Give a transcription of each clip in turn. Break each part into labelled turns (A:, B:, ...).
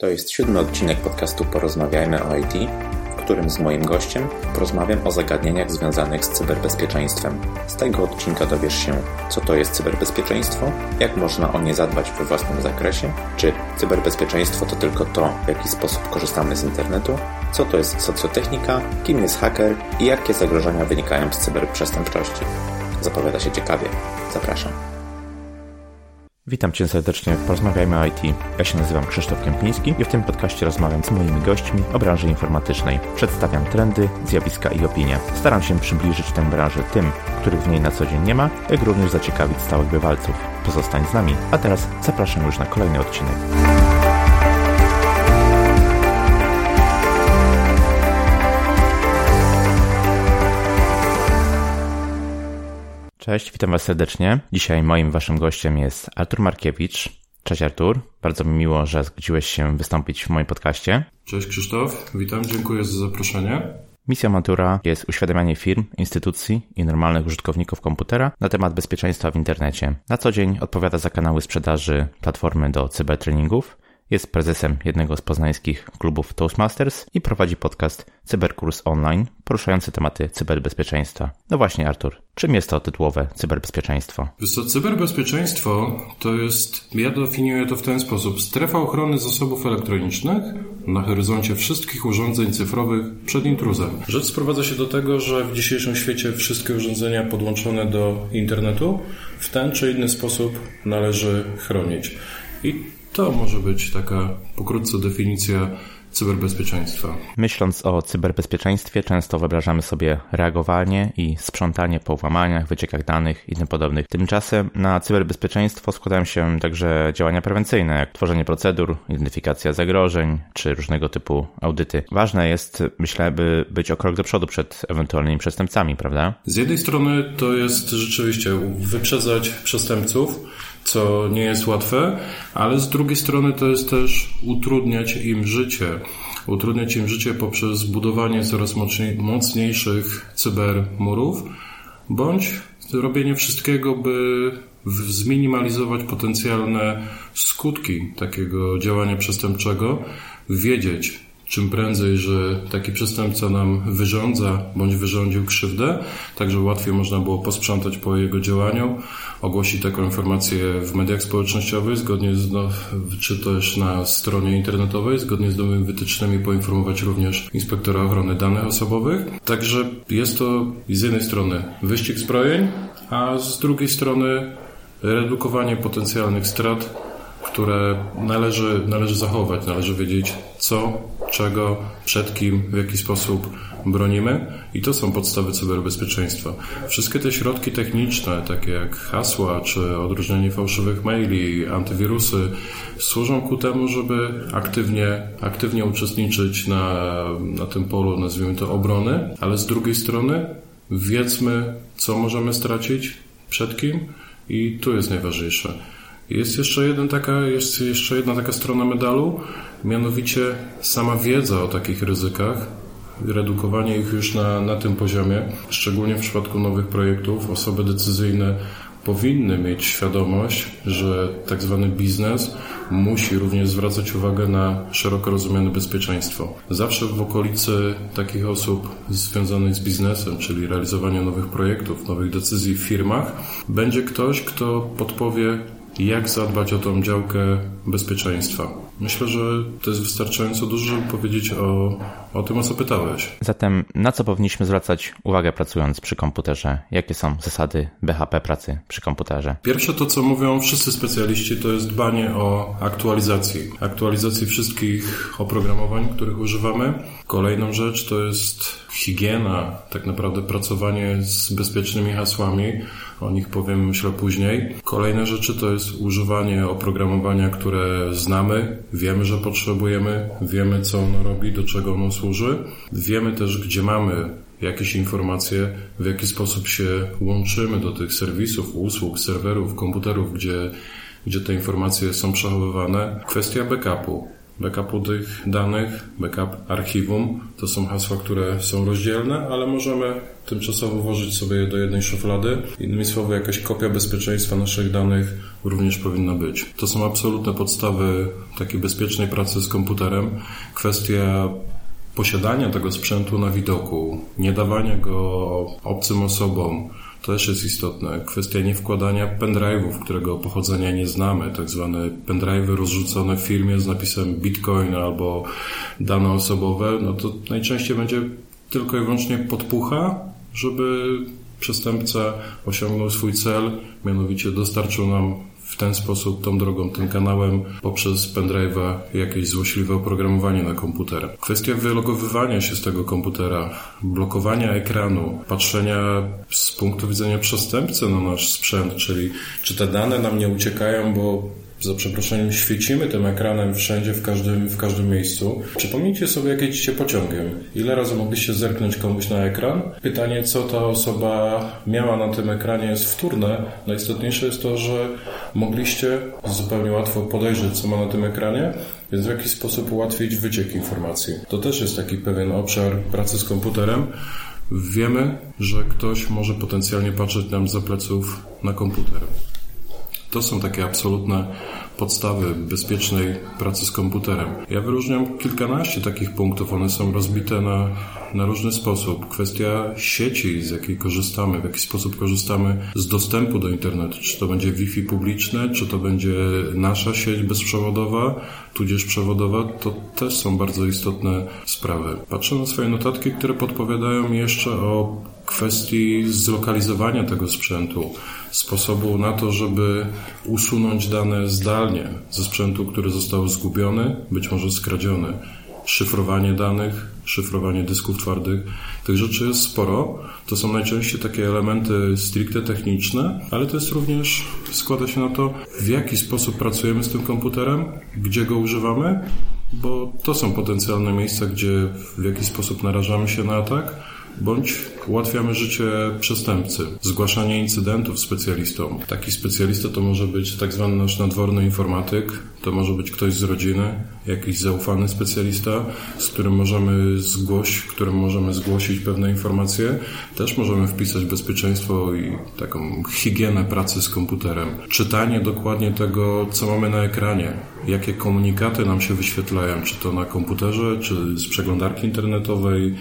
A: To jest siódmy odcinek podcastu Porozmawiajmy o IT, w którym z moim gościem porozmawiam o zagadnieniach związanych z cyberbezpieczeństwem. Z tego odcinka dowiesz się, co to jest cyberbezpieczeństwo, jak można o nie zadbać we własnym zakresie, czy cyberbezpieczeństwo to tylko to, w jaki sposób korzystamy z internetu, co to jest socjotechnika, kim jest haker i jakie zagrożenia wynikają z cyberprzestępczości. Zapowiada się ciekawie. Zapraszam. Witam Cię serdecznie w Porozmawiajmy o IT. Ja się nazywam Krzysztof Kępiński i w tym podcaście rozmawiam z moimi gośćmi o branży informatycznej. Przedstawiam trendy, zjawiska i opinie. Staram się przybliżyć tę branżę tym, których w niej na co dzień nie ma, jak również zaciekawić stałych bywalców. Pozostań z nami, a teraz zapraszam już na kolejny odcinek. Cześć, witam Was serdecznie. Dzisiaj moim Waszym gościem jest Artur Markiewicz. Cześć Artur, bardzo mi miło, że zgodziłeś się wystąpić w moim podcaście.
B: Cześć Krzysztof, witam, dziękuję za zaproszenie.
A: Misja Matura jest uświadamianie firm, instytucji i normalnych użytkowników komputera na temat bezpieczeństwa w internecie. Na co dzień odpowiada za kanały sprzedaży platformy do cybertreningów jest prezesem jednego z poznańskich klubów Toastmasters i prowadzi podcast Cyberkurs Online poruszający tematy cyberbezpieczeństwa. No właśnie, Artur, czym jest to tytułowe cyberbezpieczeństwo?
B: Co, cyberbezpieczeństwo to jest, ja definiuję to w ten sposób, strefa ochrony zasobów elektronicznych na horyzoncie wszystkich urządzeń cyfrowych przed intruzem. Rzecz sprowadza się do tego, że w dzisiejszym świecie wszystkie urządzenia podłączone do internetu w ten czy inny sposób należy chronić. I to może być taka pokrótce definicja cyberbezpieczeństwa.
A: Myśląc o cyberbezpieczeństwie, często wyobrażamy sobie reagowanie i sprzątanie po włamaniach, wyciekach danych i tym podobnych. Tymczasem na cyberbezpieczeństwo składają się także działania prewencyjne, jak tworzenie procedur, identyfikacja zagrożeń czy różnego typu audyty. Ważne jest, myślę, by być o krok do przodu przed ewentualnymi przestępcami, prawda?
B: Z jednej strony to jest rzeczywiście wyprzedzać przestępców, co nie jest łatwe, ale z drugiej strony to jest też utrudniać im życie. Utrudniać im życie poprzez budowanie coraz mocniejszych cybermurów, bądź robienie wszystkiego, by zminimalizować potencjalne skutki takiego działania przestępczego, wiedzieć, czym prędzej, że taki przestępca nam wyrządza bądź wyrządził krzywdę, tak żeby łatwiej można było posprzątać po jego działaniu, ogłosić taką informację w mediach społecznościowych, zgodnie z, no, czy też na stronie internetowej, zgodnie z nowymi wytycznymi poinformować również inspektora ochrony danych osobowych. Także jest to z jednej strony wyścig zbrojeń, a z drugiej strony redukowanie potencjalnych strat które należy, należy zachować, należy wiedzieć co, czego, przed kim, w jaki sposób bronimy. I to są podstawy cyberbezpieczeństwa. Wszystkie te środki techniczne, takie jak hasła czy odróżnianie fałszywych maili, antywirusy, służą ku temu, żeby aktywnie, aktywnie uczestniczyć na, na tym polu, nazwijmy to obrony, ale z drugiej strony wiedzmy, co możemy stracić, przed kim. I tu jest najważniejsze jest jeszcze, jeden taka, jest jeszcze jedna taka strona medalu, mianowicie sama wiedza o takich ryzykach, redukowanie ich już na, na tym poziomie, szczególnie w przypadku nowych projektów, osoby decyzyjne powinny mieć świadomość, że tak zwany biznes musi również zwracać uwagę na szeroko rozumiane bezpieczeństwo. Zawsze w okolicy takich osób związanych z biznesem, czyli realizowaniem nowych projektów, nowych decyzji w firmach, będzie ktoś, kto podpowie, jak zadbać o tą działkę bezpieczeństwa. Myślę, że to jest wystarczająco dużo, żeby powiedzieć o, o tym, o co pytałeś.
A: Zatem na co powinniśmy zwracać uwagę pracując przy komputerze? Jakie są zasady BHP pracy przy komputerze?
B: Pierwsze to, co mówią wszyscy specjaliści, to jest dbanie o aktualizację. Aktualizacji wszystkich oprogramowań, których używamy. Kolejną rzecz to jest higiena, tak naprawdę pracowanie z bezpiecznymi hasłami o nich powiem myślę później. Kolejne rzeczy to jest używanie oprogramowania, które znamy, wiemy, że potrzebujemy, wiemy, co ono robi, do czego ono służy. Wiemy też, gdzie mamy jakieś informacje, w jaki sposób się łączymy do tych serwisów, usług, serwerów, komputerów, gdzie, gdzie te informacje są przechowywane. Kwestia backupu. backupu tych danych, backup archiwum. To są hasła, które są rozdzielne, ale możemy tymczasowo włożyć sobie je do jednej szuflady. Innymi słowy, jakaś kopia bezpieczeństwa naszych danych również powinna być. To są absolutne podstawy takiej bezpiecznej pracy z komputerem. Kwestia posiadania tego sprzętu na widoku, nie dawania go obcym osobom, to też jest istotne. Kwestia niewkładania pendrive'ów, którego pochodzenia nie znamy, tak zwane pendrive'y rozrzucone w filmie z napisem Bitcoin albo dane osobowe, no to najczęściej będzie tylko i wyłącznie podpucha, żeby przestępca osiągnął swój cel, mianowicie dostarczył nam w ten sposób, tą drogą, tym kanałem poprzez pendrive'a jakieś złośliwe oprogramowanie na komputer. Kwestia wylogowywania się z tego komputera, blokowania ekranu, patrzenia z punktu widzenia przestępcy na nasz sprzęt, czyli czy te dane nam nie uciekają, bo za przeproszeniem świecimy tym ekranem wszędzie, w każdym, w każdym miejscu. Przypomnijcie sobie, jak jedziecie pociągiem. Ile razy mogliście zerknąć komuś na ekran? Pytanie, co ta osoba miała na tym ekranie jest wtórne. Najistotniejsze jest to, że mogliście zupełnie łatwo podejrzeć, co ma na tym ekranie, więc w jakiś sposób ułatwić wyciek informacji. To też jest taki pewien obszar pracy z komputerem. Wiemy, że ktoś może potencjalnie patrzeć nam za pleców na komputer. To są takie absolutne podstawy bezpiecznej pracy z komputerem. Ja wyróżniam kilkanaście takich punktów. One są rozbite na, na różny sposób. Kwestia sieci, z jakiej korzystamy, w jaki sposób korzystamy z dostępu do internetu. Czy to będzie Wi-Fi publiczne, czy to będzie nasza sieć bezprzewodowa, tudzież przewodowa, to też są bardzo istotne sprawy. Patrzę na swoje notatki, które podpowiadają jeszcze o kwestii zlokalizowania tego sprzętu, sposobu na to, żeby usunąć dane zdalnie ze sprzętu, który został zgubiony, być może skradziony. Szyfrowanie danych, szyfrowanie dysków twardych. Tych rzeczy jest sporo. To są najczęściej takie elementy stricte techniczne, ale to jest również, składa się na to, w jaki sposób pracujemy z tym komputerem, gdzie go używamy, bo to są potencjalne miejsca, gdzie w jakiś sposób narażamy się na atak bądź ułatwiamy życie przestępcy. Zgłaszanie incydentów specjalistom. Taki specjalista to może być tak zwany nasz nadworny informatyk, to może być ktoś z rodziny, jakiś zaufany specjalista, z którym możemy zgłosić, którym możemy zgłosić pewne informacje. Też możemy wpisać bezpieczeństwo i taką higienę pracy z komputerem. Czytanie dokładnie tego, co mamy na ekranie, jakie komunikaty nam się wyświetlają, czy to na komputerze, czy z przeglądarki internetowej,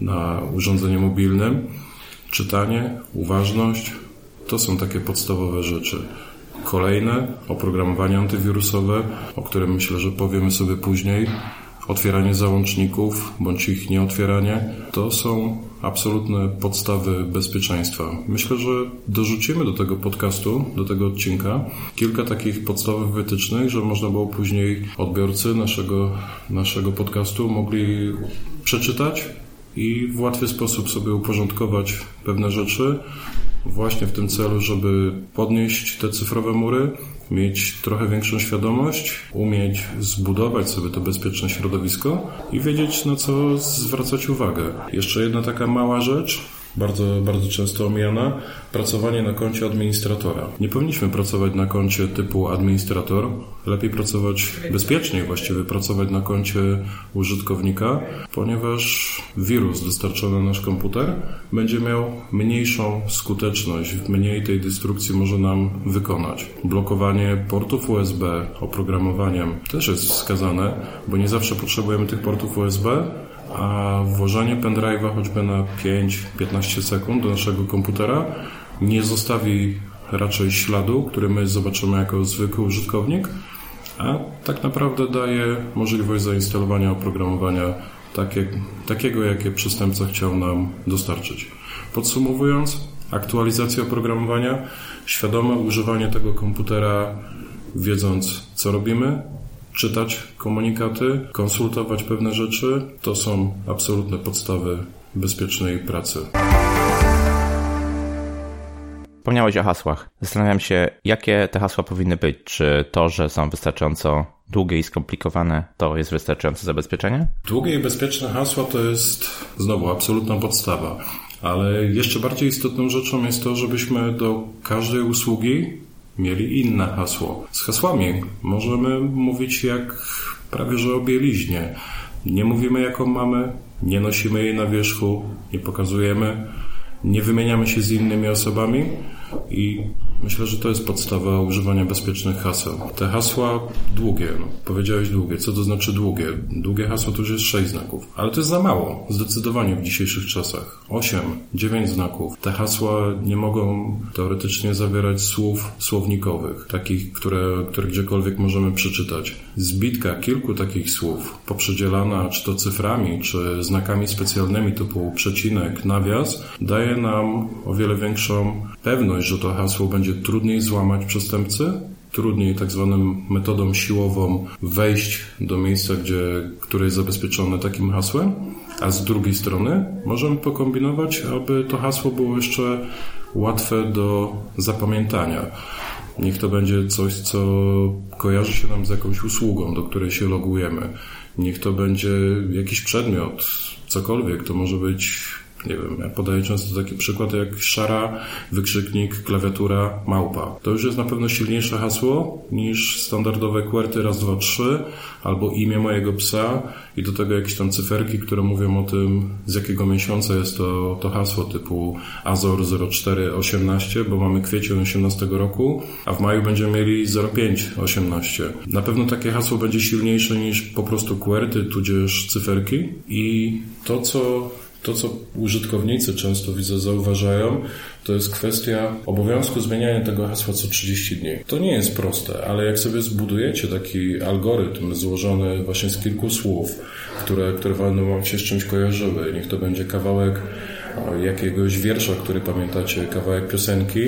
B: na urządzeniu mobilnym. Czytanie, uważność to są takie podstawowe rzeczy. Kolejne oprogramowanie antywirusowe, o którym myślę, że powiemy sobie później. Otwieranie załączników bądź ich nieotwieranie to są absolutne podstawy bezpieczeństwa. Myślę, że dorzucimy do tego podcastu, do tego odcinka kilka takich podstawowych wytycznych, że można było później odbiorcy naszego, naszego podcastu mogli przeczytać, i w łatwy sposób sobie uporządkować pewne rzeczy, właśnie w tym celu, żeby podnieść te cyfrowe mury, mieć trochę większą świadomość, umieć zbudować sobie to bezpieczne środowisko i wiedzieć, na co zwracać uwagę. Jeszcze jedna taka mała rzecz, bardzo, bardzo często omijana, pracowanie na koncie administratora. Nie powinniśmy pracować na koncie typu administrator, lepiej pracować bezpieczniej właściwie, pracować na koncie użytkownika, ponieważ wirus dostarczony na nasz komputer będzie miał mniejszą skuteczność, mniej tej destrukcji może nam wykonać. Blokowanie portów USB oprogramowaniem też jest wskazane, bo nie zawsze potrzebujemy tych portów USB, a włożenie pendrive'a choćby na 5-15 sekund do naszego komputera nie zostawi raczej śladu, który my zobaczymy jako zwykły użytkownik, a tak naprawdę daje możliwość zainstalowania oprogramowania takie, takiego, jakie przestępca chciał nam dostarczyć. Podsumowując, aktualizacja oprogramowania, świadome używanie tego komputera, wiedząc co robimy, czytać komunikaty, konsultować pewne rzeczy. To są absolutne podstawy bezpiecznej pracy.
A: Wspomniałeś o hasłach. Zastanawiam się, jakie te hasła powinny być. Czy to, że są wystarczająco długie i skomplikowane, to jest wystarczające zabezpieczenie?
B: Długie i bezpieczne hasła to jest znowu absolutna podstawa. Ale jeszcze bardziej istotną rzeczą jest to, żebyśmy do każdej usługi mieli inne hasło. Z hasłami możemy mówić jak prawie że o bieliźnie. Nie mówimy jaką mamy, nie nosimy jej na wierzchu, nie pokazujemy, nie wymieniamy się z innymi osobami i Myślę, że to jest podstawa używania bezpiecznych haseł. Te hasła długie, no, powiedziałeś długie. Co to znaczy długie? Długie hasło to już jest 6 znaków, ale to jest za mało, zdecydowanie w dzisiejszych czasach. 8, 9 znaków. Te hasła nie mogą teoretycznie zawierać słów słownikowych, takich, które, które gdziekolwiek możemy przeczytać. Zbitka kilku takich słów, poprzedzielana czy to cyframi, czy znakami specjalnymi typu przecinek, nawias, daje nam o wiele większą pewność, że to hasło będzie trudniej złamać przestępcy, trudniej tak zwaną metodą siłową wejść do miejsca, gdzie, które jest zabezpieczone takim hasłem, a z drugiej strony możemy pokombinować, aby to hasło było jeszcze łatwe do zapamiętania. Niech to będzie coś, co kojarzy się nam z jakąś usługą, do której się logujemy. Niech to będzie jakiś przedmiot, cokolwiek. To może być nie wiem, ja podaję często taki przykład jak szara, wykrzyknik, klawiatura, małpa. To już jest na pewno silniejsze hasło niż standardowe QWERTY raz, dwa, trzy, albo imię mojego psa i do tego jakieś tam cyferki, które mówią o tym, z jakiego miesiąca jest to, to hasło typu Azor 0418, bo mamy kwiecień 18 roku, a w maju będziemy mieli 0518. Na pewno takie hasło będzie silniejsze niż po prostu QWERTY, tudzież cyferki i to, co to, co użytkownicy często widzę zauważają, to jest kwestia obowiązku zmieniania tego hasła co 30 dni. To nie jest proste, ale jak sobie zbudujecie taki algorytm złożony właśnie z kilku słów, które, które będą wam się z czymś kojarzyły, niech to będzie kawałek jakiegoś wiersza, który pamiętacie, kawałek piosenki,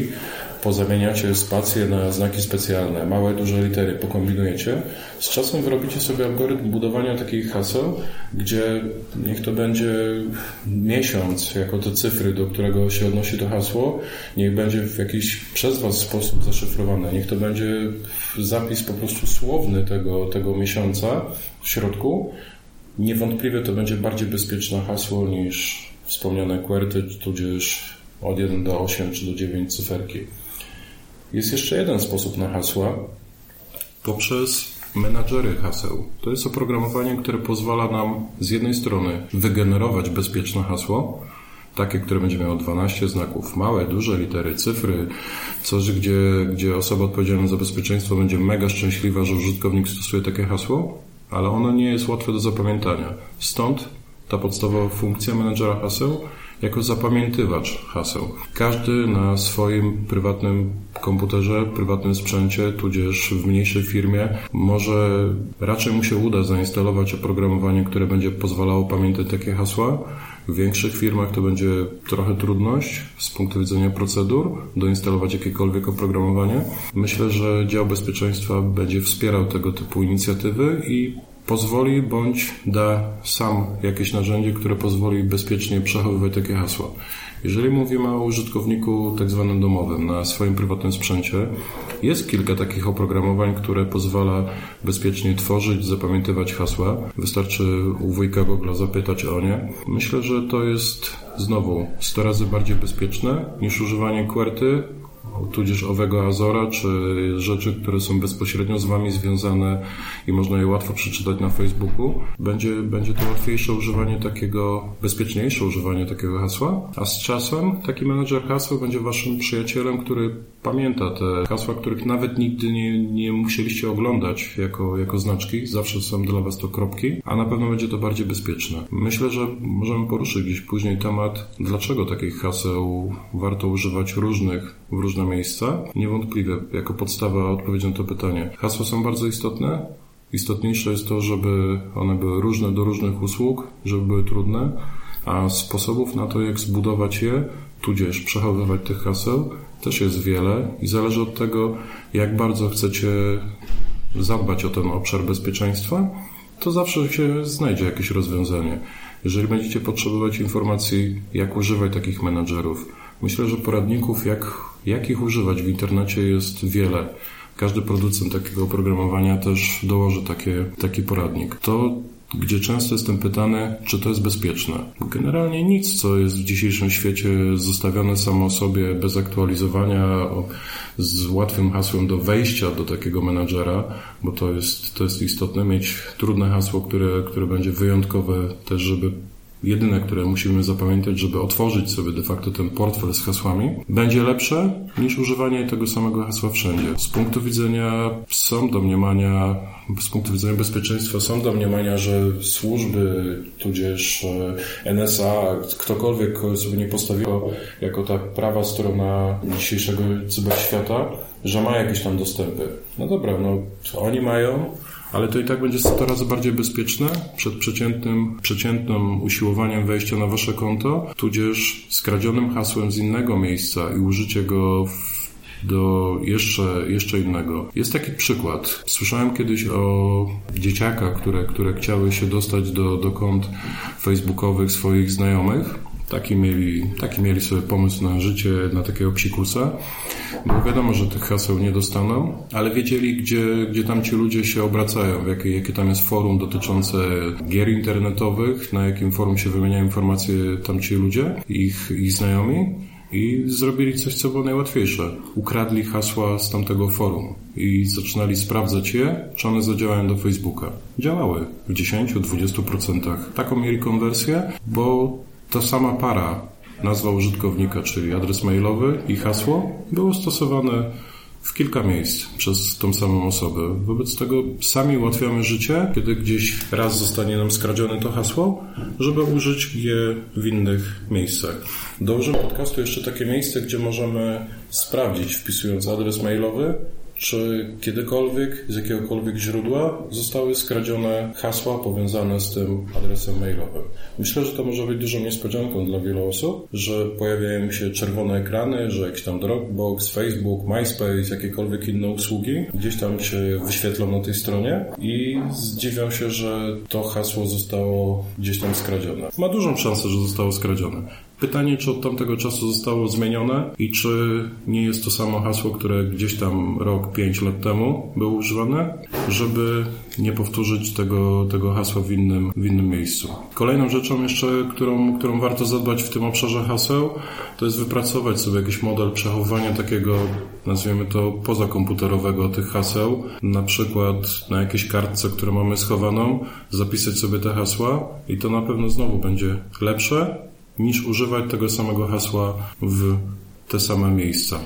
B: pozamieniacie spacje na znaki specjalne, małe, duże litery, pokombinujecie, z czasem wyrobicie sobie algorytm budowania takich haseł, gdzie niech to będzie miesiąc jako te cyfry, do którego się odnosi to hasło, niech będzie w jakiś przez Was sposób zaszyfrowane, niech to będzie zapis po prostu słowny tego, tego miesiąca w środku. Niewątpliwie to będzie bardziej bezpieczne hasło niż wspomniane QWERTY, tudzież od 1 do 8 czy do 9 cyferki. Jest jeszcze jeden sposób na hasła poprzez menadżery haseł. To jest oprogramowanie, które pozwala nam z jednej strony wygenerować bezpieczne hasło, takie, które będzie miało 12 znaków, małe, duże litery, cyfry, coś, gdzie, gdzie osoba odpowiedzialna za bezpieczeństwo będzie mega szczęśliwa, że użytkownik stosuje takie hasło, ale ono nie jest łatwe do zapamiętania. Stąd ta podstawowa funkcja menedżera haseł jako zapamiętywacz haseł. Każdy na swoim prywatnym komputerze, prywatnym sprzęcie, tudzież w mniejszej firmie może raczej mu się uda zainstalować oprogramowanie, które będzie pozwalało pamiętać takie hasła. W większych firmach to będzie trochę trudność z punktu widzenia procedur doinstalować jakiekolwiek oprogramowanie. Myślę, że dział bezpieczeństwa będzie wspierał tego typu inicjatywy i pozwoli bądź da sam jakieś narzędzie, które pozwoli bezpiecznie przechowywać takie hasła. Jeżeli mówimy o użytkowniku tak zwanym domowym na swoim prywatnym sprzęcie, jest kilka takich oprogramowań, które pozwala bezpiecznie tworzyć, zapamiętywać hasła. Wystarczy u wujka Google zapytać o nie. Myślę, że to jest znowu 100 razy bardziej bezpieczne niż używanie QWERTY, tudzież owego Azora, czy rzeczy, które są bezpośrednio z Wami związane i można je łatwo przeczytać na Facebooku, będzie, będzie to łatwiejsze używanie takiego, bezpieczniejsze używanie takiego hasła, a z czasem taki menedżer haseł będzie Waszym przyjacielem, który pamięta te hasła, których nawet nigdy nie, nie musieliście oglądać jako, jako znaczki, zawsze są dla Was to kropki, a na pewno będzie to bardziej bezpieczne. Myślę, że możemy poruszyć gdzieś później temat, dlaczego takich haseł warto używać różnych w różne miejsca. Niewątpliwie, jako podstawa odpowiedź na to pytanie. Hasła są bardzo istotne. Istotniejsze jest to, żeby one były różne do różnych usług, żeby były trudne, a sposobów na to, jak zbudować je, tudzież przechowywać tych haseł, też jest wiele i zależy od tego, jak bardzo chcecie zadbać o ten obszar bezpieczeństwa, to zawsze się znajdzie jakieś rozwiązanie. Jeżeli będziecie potrzebować informacji, jak używać takich menadżerów, myślę, że poradników, jak, jak ich używać w internecie jest wiele. Każdy producent takiego oprogramowania też dołoży takie, taki poradnik. To gdzie często jestem pytany, czy to jest bezpieczne. Generalnie nic, co jest w dzisiejszym świecie zostawione samo sobie bez aktualizowania, z łatwym hasłem do wejścia do takiego menadżera, bo to jest, to jest istotne, mieć trudne hasło, które, które będzie wyjątkowe też, żeby jedyne, które musimy zapamiętać, żeby otworzyć sobie de facto ten portfel z hasłami, będzie lepsze niż używanie tego samego hasła wszędzie. Z punktu widzenia są domniemania, z punktu widzenia bezpieczeństwa są domniemania, że służby, tudzież e, NSA, ktokolwiek sobie nie postawił jako ta prawa strona dzisiejszego cyberświata, że ma jakieś tam dostępy. No dobra, no oni mają, ale to i tak będzie 100 razy bardziej bezpieczne przed przeciętnym, przeciętnym usiłowaniem wejścia na wasze konto, tudzież skradzionym hasłem z innego miejsca i użycie go w do jeszcze, jeszcze innego. Jest taki przykład. Słyszałem kiedyś o dzieciakach, które, które chciały się dostać do, do kont facebookowych swoich znajomych Taki mieli, taki mieli sobie pomysł na życie, na takiego psikusa, bo wiadomo, że tych haseł nie dostaną, ale wiedzieli, gdzie, gdzie tam ci ludzie się obracają, jakie, jakie tam jest forum dotyczące gier internetowych, na jakim forum się wymieniają informacje tam ci ludzie, ich, ich znajomi i zrobili coś, co było najłatwiejsze. Ukradli hasła z tamtego forum i zaczynali sprawdzać je, czy one zadziałają do Facebooka. Działały w 10-20%. Taką mieli konwersję, bo ta sama para, nazwa użytkownika, czyli adres mailowy i hasło, było stosowane w kilka miejsc przez tą samą osobę. Wobec tego sami ułatwiamy życie, kiedy gdzieś raz zostanie nam skradzione to hasło, żeby użyć je w innych miejscach. Dołożymy podcastu jeszcze takie miejsce, gdzie możemy sprawdzić, wpisując adres mailowy, czy kiedykolwiek z jakiegokolwiek źródła zostały skradzione hasła powiązane z tym adresem mailowym. Myślę, że to może być dużą niespodzianką dla wielu osób, że pojawiają się czerwone ekrany, że jakiś tam Dropbox, Facebook, MySpace, jakiekolwiek inne usługi gdzieś tam się wyświetlą na tej stronie i zdziwią się, że to hasło zostało gdzieś tam skradzione. Ma dużą szansę, że zostało skradzione. Pytanie, czy od tamtego czasu zostało zmienione i czy nie jest to samo hasło, które gdzieś tam rok, pięć lat temu było używane, żeby nie powtórzyć tego, tego hasła w innym, w innym miejscu. Kolejną rzeczą jeszcze, którą, którą warto zadbać w tym obszarze haseł, to jest wypracować sobie jakiś model przechowywania takiego, nazwijmy to, pozakomputerowego tych haseł. Na przykład na jakiejś kartce, którą mamy schowaną, zapisać sobie te hasła i to na pewno znowu będzie lepsze niż używać tego samego hasła w te same miejsca.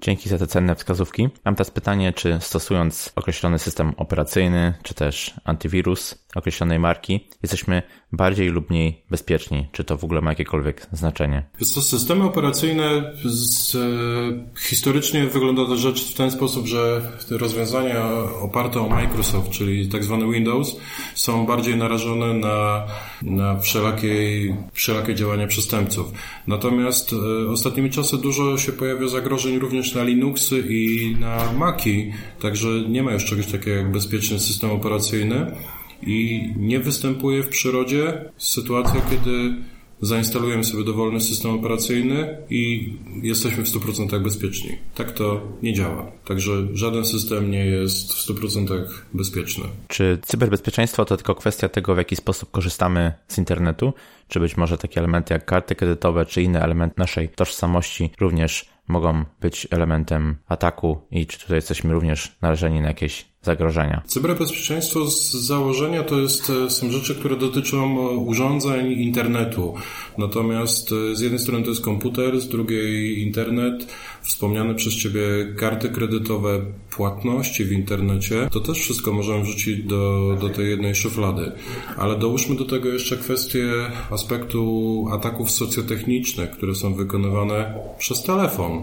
A: Dzięki za te cenne wskazówki. Mam teraz pytanie, czy stosując określony system operacyjny, czy też antywirus określonej marki, jesteśmy bardziej lub mniej bezpieczni? Czy to w ogóle ma jakiekolwiek znaczenie?
B: Systemy operacyjne z, e, historycznie wygląda ta rzecz w ten sposób, że rozwiązania oparte o Microsoft, czyli tak zwany Windows, są bardziej narażone na, na wszelakie, wszelakie działania przestępców. Natomiast e, ostatnimi czasy dużo się pojawia zagrożeń również na Linuxy i na Maci, także nie ma już czegoś takiego jak bezpieczny system operacyjny i nie występuje w przyrodzie sytuacja, kiedy zainstalujemy sobie dowolny system operacyjny i jesteśmy w 100% bezpieczni. Tak to nie działa. Także żaden system nie jest w 100% bezpieczny.
A: Czy cyberbezpieczeństwo to tylko kwestia tego, w jaki sposób korzystamy z internetu? Czy być może takie elementy jak karty kredytowe, czy inne elementy naszej tożsamości również mogą być elementem ataku i czy tutaj jesteśmy również narażeni na jakieś zagrożenia.
B: Cyberbezpieczeństwo z założenia to jest, e, są rzeczy, które dotyczą e, urządzeń internetu. Natomiast e, z jednej strony to jest komputer, z drugiej internet, wspomniane przez Ciebie karty kredytowe, płatności w internecie. To też wszystko możemy wrzucić do, do tej jednej szuflady. Ale dołóżmy do tego jeszcze kwestię aspektu ataków socjotechnicznych, które są wykonywane przez telefon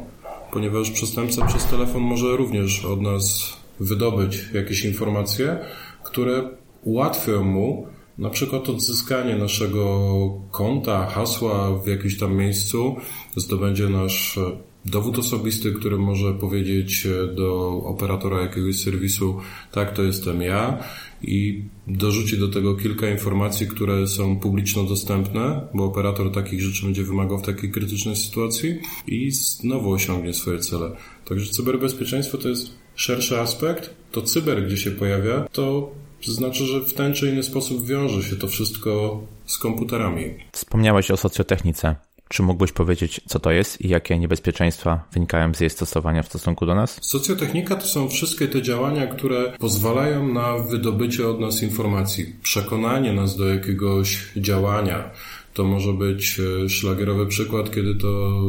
B: ponieważ przestępca przez telefon może również od nas wydobyć jakieś informacje, które ułatwią mu na przykład odzyskanie naszego konta, hasła w jakimś tam miejscu, zdobędzie nasz dowód osobisty, który może powiedzieć do operatora jakiegoś serwisu, tak, to jestem ja i dorzuci do tego kilka informacji, które są publiczno dostępne, bo operator takich rzeczy będzie wymagał w takiej krytycznej sytuacji i znowu osiągnie swoje cele. Także cyberbezpieczeństwo to jest szerszy aspekt, to cyber, gdzie się pojawia, to znaczy, że w ten czy inny sposób wiąże się to wszystko z komputerami.
A: Wspomniałeś o socjotechnice. Czy mógłbyś powiedzieć, co to jest i jakie niebezpieczeństwa wynikają z jej stosowania w stosunku do nas?
B: Socjotechnika to są wszystkie te działania, które pozwalają na wydobycie od nas informacji, przekonanie nas do jakiegoś działania, to może być e, szlagierowy przykład, kiedy to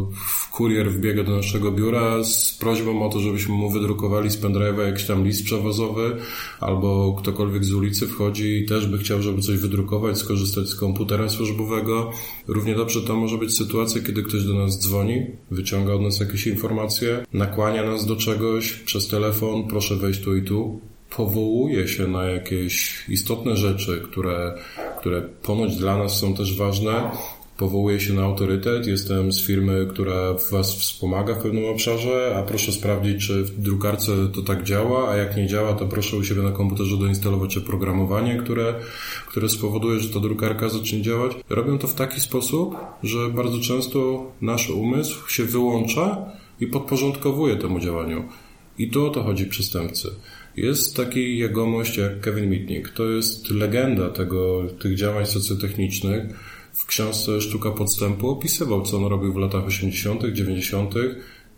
B: kurier wbiega do naszego biura z prośbą o to, żebyśmy mu wydrukowali z pendrive'a jakiś tam list przewozowy, albo ktokolwiek z ulicy wchodzi i też by chciał, żeby coś wydrukować, skorzystać z komputera służbowego. Równie dobrze to może być sytuacja, kiedy ktoś do nas dzwoni, wyciąga od nas jakieś informacje, nakłania nas do czegoś przez telefon, proszę wejść tu i tu powołuje się na jakieś istotne rzeczy, które, które ponoć dla nas są też ważne, powołuje się na autorytet, jestem z firmy, która Was wspomaga w pewnym obszarze, a proszę sprawdzić, czy w drukarce to tak działa, a jak nie działa, to proszę u siebie na komputerze doinstalować oprogramowanie, które, które spowoduje, że ta drukarka zacznie działać. Robią to w taki sposób, że bardzo często nasz umysł się wyłącza i podporządkowuje temu działaniu. I tu o to chodzi przestępcy. Jest taki jegomość jak Kevin Mitnick. To jest legenda tego, tych działań socjotechnicznych. W książce Sztuka Podstępu opisywał, co on robił w latach 80., 90.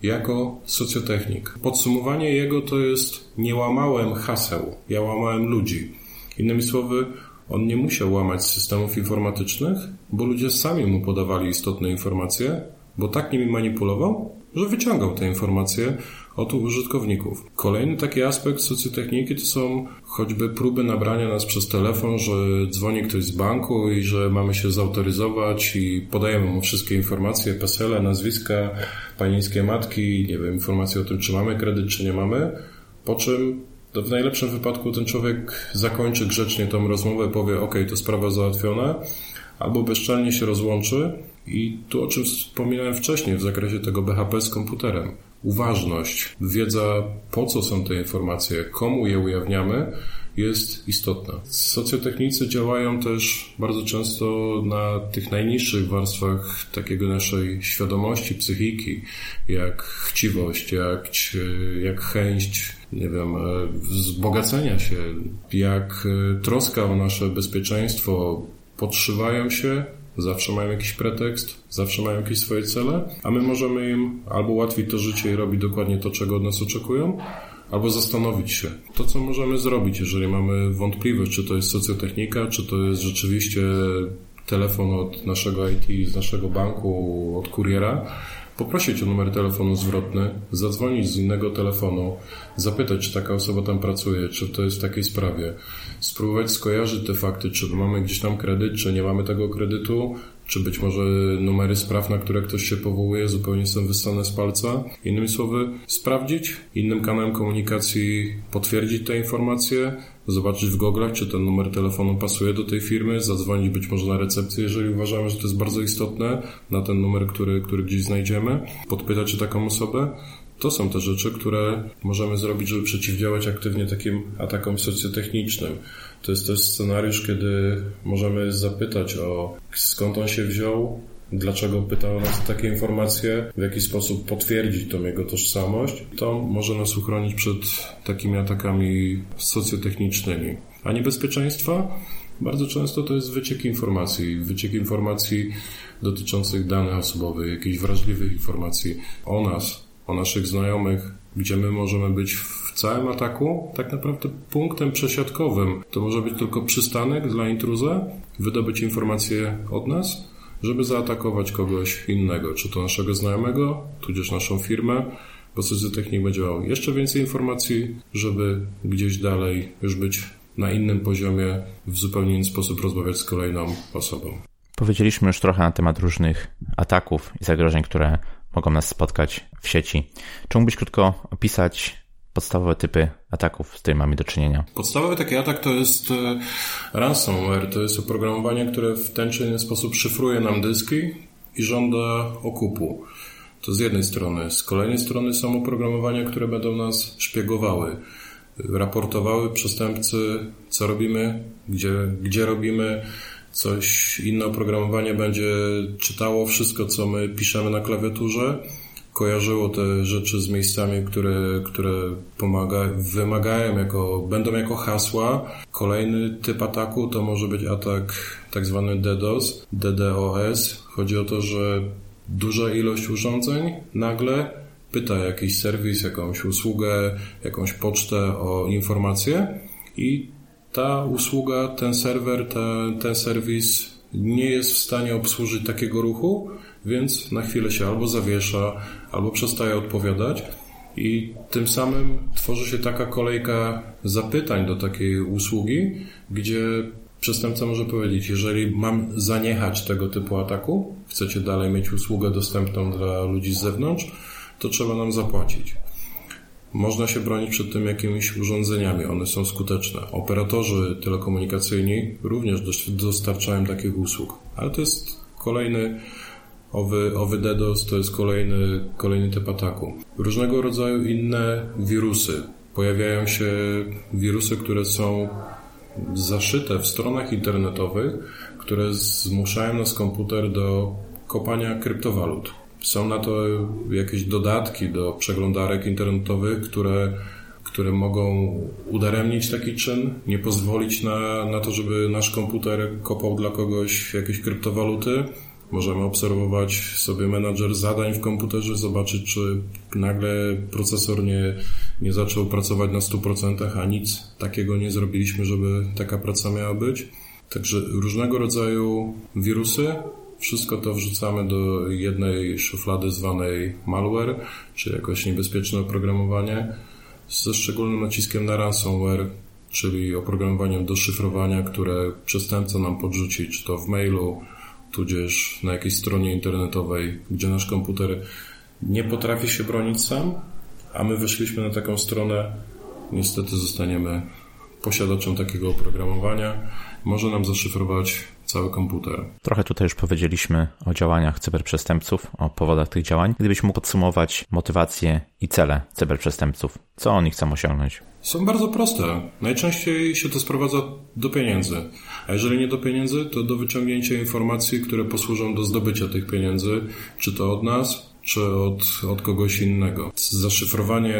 B: jako socjotechnik. Podsumowanie jego to jest nie łamałem haseł, ja łamałem ludzi. Innymi słowy, on nie musiał łamać systemów informatycznych, bo ludzie sami mu podawali istotne informacje, bo tak nimi manipulował, że wyciągał te informacje od użytkowników. Kolejny taki aspekt socjotechniki to są choćby próby nabrania nas przez telefon, że dzwoni ktoś z banku i że mamy się zautoryzować i podajemy mu wszystkie informacje, PESEL, nazwiska, panieńskie matki, nie wiem, informacje o tym, czy mamy kredyt, czy nie mamy, po czym w najlepszym wypadku ten człowiek zakończy grzecznie tą rozmowę, powie ok, to sprawa załatwiona, albo bezczelnie się rozłączy. I tu o czym wspominałem wcześniej w zakresie tego BHP z komputerem uważność, wiedza po co są te informacje, komu je ujawniamy, jest istotna. Socjotechnicy działają też bardzo często na tych najniższych warstwach takiego naszej świadomości, psychiki, jak chciwość, jak, jak chęć, nie wiem, e, wzbogacenia się, jak e, troska o nasze bezpieczeństwo, podszywają się zawsze mają jakiś pretekst, zawsze mają jakieś swoje cele, a my możemy im albo ułatwić to życie i robić dokładnie to, czego od nas oczekują, albo zastanowić się, to co możemy zrobić, jeżeli mamy wątpliwość, czy to jest socjotechnika, czy to jest rzeczywiście telefon od naszego IT, z naszego banku, od kuriera, poprosić o numer telefonu zwrotny, zadzwonić z innego telefonu, zapytać, czy taka osoba tam pracuje, czy to jest w takiej sprawie, spróbować skojarzyć te fakty, czy mamy gdzieś tam kredyt, czy nie mamy tego kredytu, czy być może numery spraw, na które ktoś się powołuje, zupełnie są wyssane z palca. Innymi słowy, sprawdzić, innym kanałem komunikacji potwierdzić te informacje, zobaczyć w goglach, czy ten numer telefonu pasuje do tej firmy, zadzwonić być może na recepcję, jeżeli uważamy, że to jest bardzo istotne, na ten numer, który, który gdzieś znajdziemy, podpytać czy taką osobę. To są te rzeczy, które możemy zrobić, żeby przeciwdziałać aktywnie takim atakom socjotechnicznym. To jest też scenariusz, kiedy możemy zapytać o skąd on się wziął, dlaczego pytał nas takie informacje, w jaki sposób potwierdzić tą jego tożsamość. To może nas uchronić przed takimi atakami socjotechnicznymi. A niebezpieczeństwa? Bardzo często to jest wyciek informacji. Wyciek informacji dotyczących danych osobowych, jakichś wrażliwych informacji o nas, o naszych znajomych, gdzie my możemy być w całym ataku, tak naprawdę punktem przesiadkowym. To może być tylko przystanek dla intruza, wydobyć informacje od nas, żeby zaatakować kogoś innego, czy to naszego znajomego, tudzież naszą firmę, bo Technik będzie miał jeszcze więcej informacji, żeby gdzieś dalej już być na innym poziomie, w zupełnie inny sposób rozmawiać z kolejną osobą.
A: Powiedzieliśmy już trochę na temat różnych ataków i zagrożeń, które mogą nas spotkać w sieci. Czy mógłbyś krótko opisać podstawowe typy ataków, z którymi mamy do czynienia?
B: Podstawowy taki atak to jest e, ransomware. To jest oprogramowanie, które w ten czy inny sposób szyfruje nam dyski i żąda okupu. To z jednej strony. Z kolejnej strony są oprogramowania, które będą nas szpiegowały, raportowały przestępcy, co robimy, gdzie, gdzie robimy, coś inne oprogramowanie będzie czytało wszystko, co my piszemy na klawiaturze, kojarzyło te rzeczy z miejscami, które, które pomaga, wymagają jako, będą jako hasła. Kolejny typ ataku to może być atak tak zwany DDoS, DDoS. Chodzi o to, że duża ilość urządzeń nagle pyta jakiś serwis, jakąś usługę, jakąś pocztę o informacje i ta usługa, ten serwer, ten, ten serwis nie jest w stanie obsłużyć takiego ruchu, więc na chwilę się albo zawiesza, albo przestaje odpowiadać i tym samym tworzy się taka kolejka zapytań do takiej usługi, gdzie przestępca może powiedzieć, jeżeli mam zaniechać tego typu ataku, chcecie dalej mieć usługę dostępną dla ludzi z zewnątrz, to trzeba nam zapłacić. Można się bronić przed tym jakimiś urządzeniami, one są skuteczne. Operatorzy telekomunikacyjni również dostarczają takich usług, ale to jest kolejny owy, owy DDoS, to jest kolejny, kolejny typ ataku. Różnego rodzaju inne wirusy. Pojawiają się wirusy, które są zaszyte w stronach internetowych, które zmuszają nas komputer do kopania kryptowalut. Są na to jakieś dodatki do przeglądarek internetowych, które, które mogą udaremnić taki czyn, nie pozwolić na, na to, żeby nasz komputer kopał dla kogoś jakieś kryptowaluty. Możemy obserwować sobie menadżer zadań w komputerze, zobaczyć, czy nagle procesor nie, nie zaczął pracować na 100%, a nic takiego nie zrobiliśmy, żeby taka praca miała być. Także różnego rodzaju wirusy wszystko to wrzucamy do jednej szuflady zwanej malware, czy jakoś niebezpieczne oprogramowanie, ze szczególnym naciskiem na ransomware, czyli oprogramowaniem do szyfrowania, które przestępca nam podrzuci, czy to w mailu, tudzież na jakiejś stronie internetowej, gdzie nasz komputer nie potrafi się bronić sam, a my weszliśmy na taką stronę, niestety zostaniemy posiadaczem takiego oprogramowania. Może nam zaszyfrować cały komputer.
A: Trochę tutaj już powiedzieliśmy o działaniach cyberprzestępców, o powodach tych działań. Gdybyś mógł podsumować motywacje i cele cyberprzestępców, co oni chcą osiągnąć?
B: Są bardzo proste. Najczęściej się to sprowadza do pieniędzy. A jeżeli nie do pieniędzy, to do wyciągnięcia informacji, które posłużą do zdobycia tych pieniędzy, czy to od nas, czy od, od kogoś innego. Zaszyfrowanie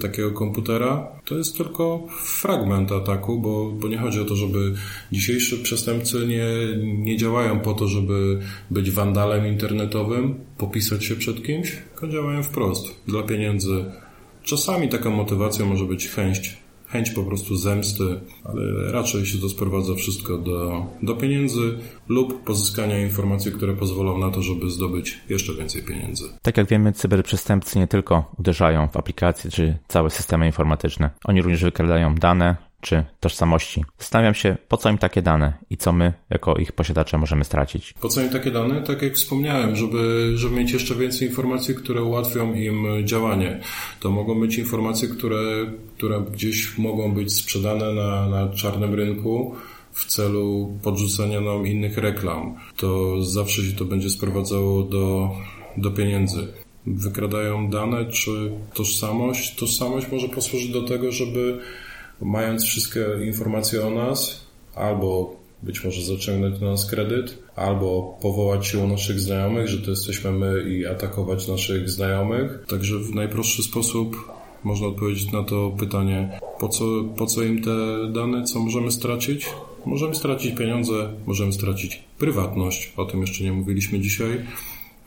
B: takiego komputera to jest tylko fragment ataku, bo, bo nie chodzi o to, żeby dzisiejsi przestępcy nie, nie działają po to, żeby być wandalem internetowym, popisać się przed kimś, tylko działają wprost, dla pieniędzy. Czasami taką motywacją może być chęć chęć po prostu zemsty, ale raczej się to sprowadza wszystko do, do pieniędzy lub pozyskania informacji, które pozwolą na to, żeby zdobyć jeszcze więcej pieniędzy.
A: Tak jak wiemy, cyberprzestępcy nie tylko uderzają w aplikacje czy całe systemy informatyczne. Oni również wykradają dane, czy tożsamości. Zastanawiam się, po co im takie dane i co my, jako ich posiadacze, możemy stracić.
B: Po co im takie dane? Tak jak wspomniałem, żeby, żeby mieć jeszcze więcej informacji, które ułatwią im działanie. To mogą być informacje, które, które gdzieś mogą być sprzedane na, na czarnym rynku w celu podrzucenia nam innych reklam. To zawsze się to będzie sprowadzało do, do pieniędzy wykradają dane, czy tożsamość. Tożsamość może posłużyć do tego, żeby mając wszystkie informacje o nas, albo być może zaciągnąć na nas kredyt, albo powołać się u naszych znajomych, że to jesteśmy my i atakować naszych znajomych. Także w najprostszy sposób można odpowiedzieć na to pytanie, po co, po co im te dane, co możemy stracić? Możemy stracić pieniądze, możemy stracić prywatność, o tym jeszcze nie mówiliśmy dzisiaj.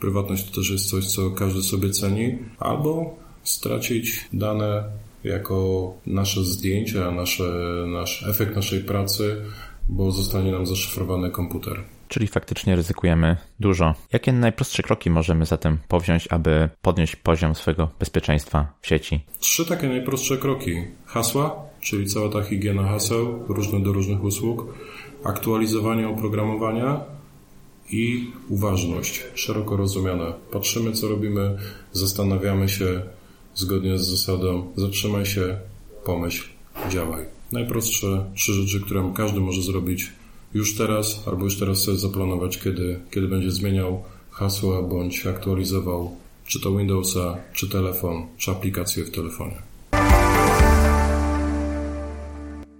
B: Prywatność to też jest coś, co każdy sobie ceni, albo stracić dane jako nasze zdjęcia, nasze, nasz efekt naszej pracy, bo zostanie nam zaszyfrowany komputer.
A: Czyli faktycznie ryzykujemy dużo. Jakie najprostsze kroki możemy zatem powziąć, aby podnieść poziom swojego bezpieczeństwa w sieci?
B: Trzy takie najprostsze kroki. Hasła, czyli cała ta higiena haseł, różne do różnych usług, aktualizowanie oprogramowania i uważność, szeroko rozumiana. Patrzymy, co robimy, zastanawiamy się, zgodnie z zasadą zatrzymaj się, pomyśl, działaj. Najprostsze trzy rzeczy, które każdy może zrobić już teraz, albo już teraz sobie zaplanować, kiedy, kiedy będzie zmieniał hasła bądź aktualizował czy to Windowsa, czy telefon, czy aplikację w telefonie.